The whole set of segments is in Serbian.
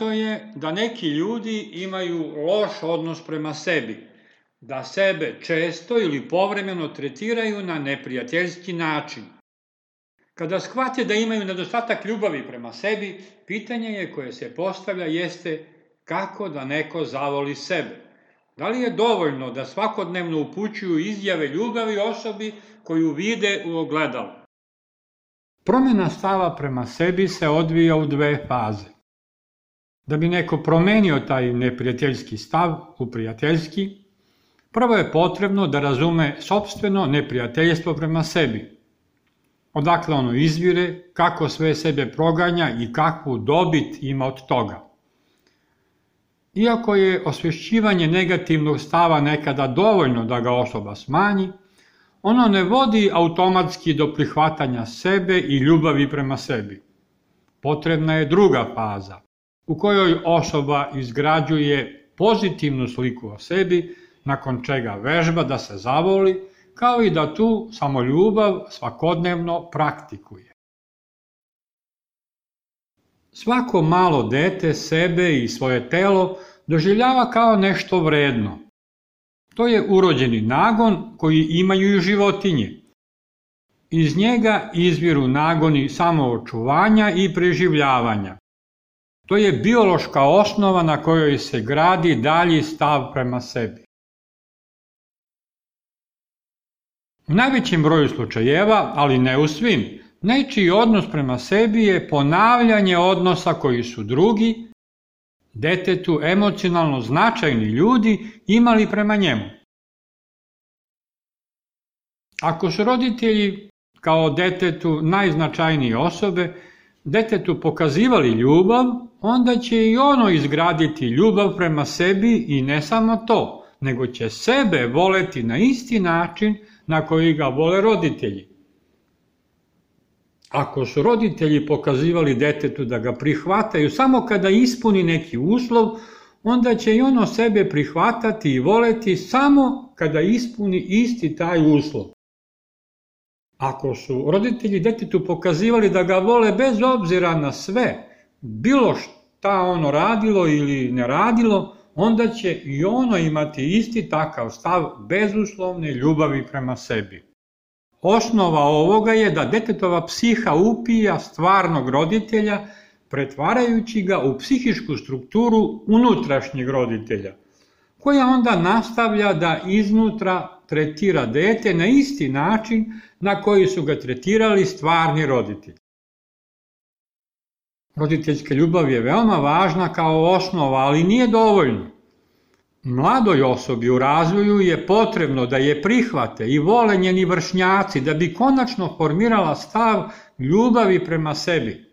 Poznato je da neki ljudi imaju loš odnos prema sebi, da sebe često ili povremeno tretiraju na neprijateljski način. Kada shvate da imaju nedostatak ljubavi prema sebi, pitanje je koje se postavlja jeste kako da neko zavoli sebe. Da li je dovoljno da svakodnevno upućuju izjave ljubavi osobi koju vide u ogledalu? Promjena stava prema sebi se odvija u dve faze. Da bi neko promenio taj neprijateljski stav u prijateljski, prvo je potrebno da razume sobstveno neprijateljstvo prema sebi. Odakle ono izvire, kako sve sebe proganja i kakvu dobit ima od toga. Iako je osvješćivanje negativnog stava nekada dovoljno da ga osoba smanji, ono ne vodi automatski do prihvatanja sebe i ljubavi prema sebi. Potrebna je druga faza, u kojoj osoba izgrađuje pozitivnu sliku o sebi, nakon čega vežba da se zavoli, kao i da tu samoljubav svakodnevno praktikuje. Svako malo dete sebe i svoje telo doživljava kao nešto vredno. To je urođeni nagon koji imaju i životinje. Iz njega izviru nagoni samoočuvanja i preživljavanja. To je biološka osnova na kojoj se gradi dalji stav prema sebi. U najvećem broju slučajeva, ali ne u svim, nečiji odnos prema sebi je ponavljanje odnosa koji su drugi, detetu emocionalno značajni ljudi imali prema njemu. Ako su roditelji kao detetu najznačajnije osobe, detetu pokazivali ljubav, onda će i ono izgraditi ljubav prema sebi i ne samo to, nego će sebe voleti na isti način na koji ga vole roditelji. Ako su roditelji pokazivali detetu da ga prihvataju samo kada ispuni neki uslov, onda će i ono sebe prihvatati i voleti samo kada ispuni isti taj uslov. Ako su roditelji detetu pokazivali da ga vole bez obzira na sve, bilo šta ono radilo ili ne radilo, onda će i ono imati isti takav stav bezuslovne ljubavi prema sebi. Osnova ovoga je da detetova psiha upija stvarnog roditelja, pretvarajući ga u psihičku strukturu unutrašnjeg roditelja, koja onda nastavlja da iznutra tretira dete na isti način na koji su ga tretirali stvarni roditelji. Roditeljska ljubav je veoma važna kao osnova, ali nije dovoljno. Mladoj osobi u razvoju je potrebno da je prihvate i vole njeni vršnjaci da bi konačno formirala stav ljubavi prema sebi.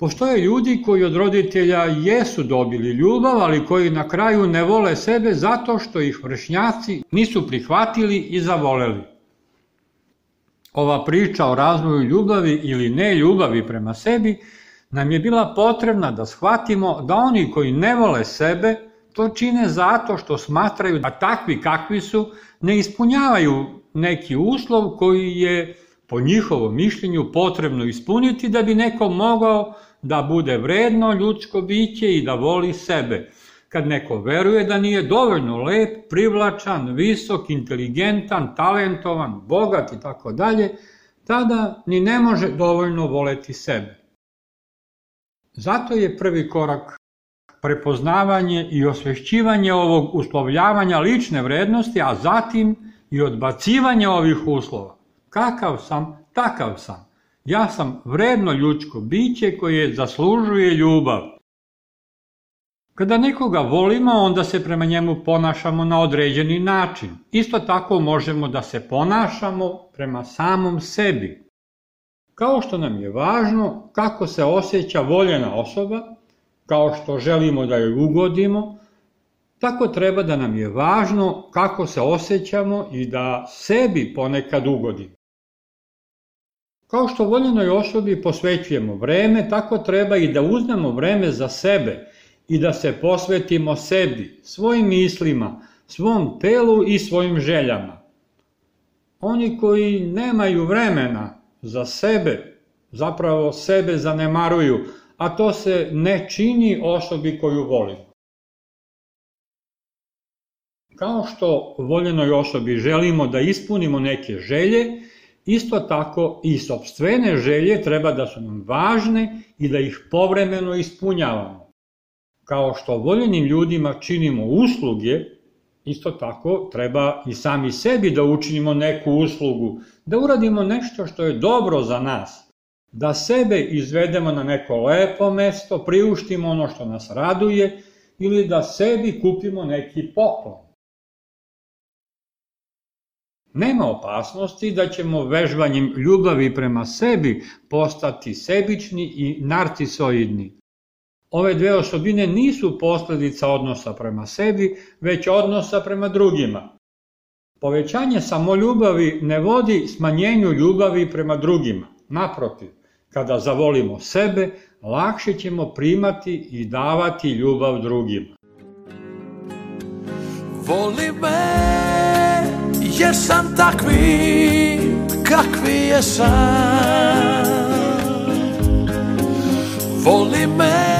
Postoje ljudi koji od roditelja jesu dobili ljubav, ali koji na kraju ne vole sebe zato što ih vršnjaci nisu prihvatili i zavoleli. Ova priča o razvoju ljubavi ili ne ljubavi prema sebi nam je bila potrebna da shvatimo da oni koji ne vole sebe to čine zato što smatraju da takvi kakvi su ne ispunjavaju neki uslov koji je po njihovom mišljenju potrebno ispuniti da bi neko mogao da bude vredno ljudsko biće i da voli sebe. Kad neko veruje da nije dovoljno lep, privlačan, visok, inteligentan, talentovan, bogat i tako dalje, tada ni ne može dovoljno voleti sebe. Zato je prvi korak prepoznavanje i osvešćivanje ovog uslovljavanja lične vrednosti, a zatim i odbacivanje ovih uslova. Kakav sam, takav sam. Ja sam vredno ljudsko biće koje zaslužuje ljubav. Kada nekoga volimo, onda se prema njemu ponašamo na određeni način. Isto tako možemo da se ponašamo prema samom sebi. Kao što nam je važno kako se osjeća voljena osoba, kao što želimo da joj ugodimo, tako treba da nam je važno kako se osjećamo i da sebi ponekad ugodimo. Kao što voljenoj osobi posvećujemo vreme, tako treba i da uzmemo vreme za sebe i da se posvetimo sebi, svojim mislima, svom telu i svojim željama. Oni koji nemaju vremena za sebe, zapravo sebe zanemaruju, a to se ne čini osobi koju volimo. Kao što voljenoj osobi želimo da ispunimo neke želje, isto tako i sobstvene želje treba da su nam važne i da ih povremeno ispunjavamo. Kao što voljenim ljudima činimo usluge, isto tako treba i sami sebi da učinimo neku uslugu, da uradimo nešto što je dobro za nas, da sebe izvedemo na neko lepo mesto, priuštimo ono što nas raduje ili da sebi kupimo neki poklon. Nema opasnosti da ćemo vežbanjem ljubavi prema sebi postati sebični i narcisoidni. Ove dve osobine nisu posledica odnosa prema sebi, već odnosa prema drugima. Povećanje samoljubavi ne vodi smanjenju ljubavi prema drugima. Naprotiv, kada zavolimo sebe, lakše ćemo primati i davati ljubav drugima. Voli me jer sam takvi kakvi jesam. Voli me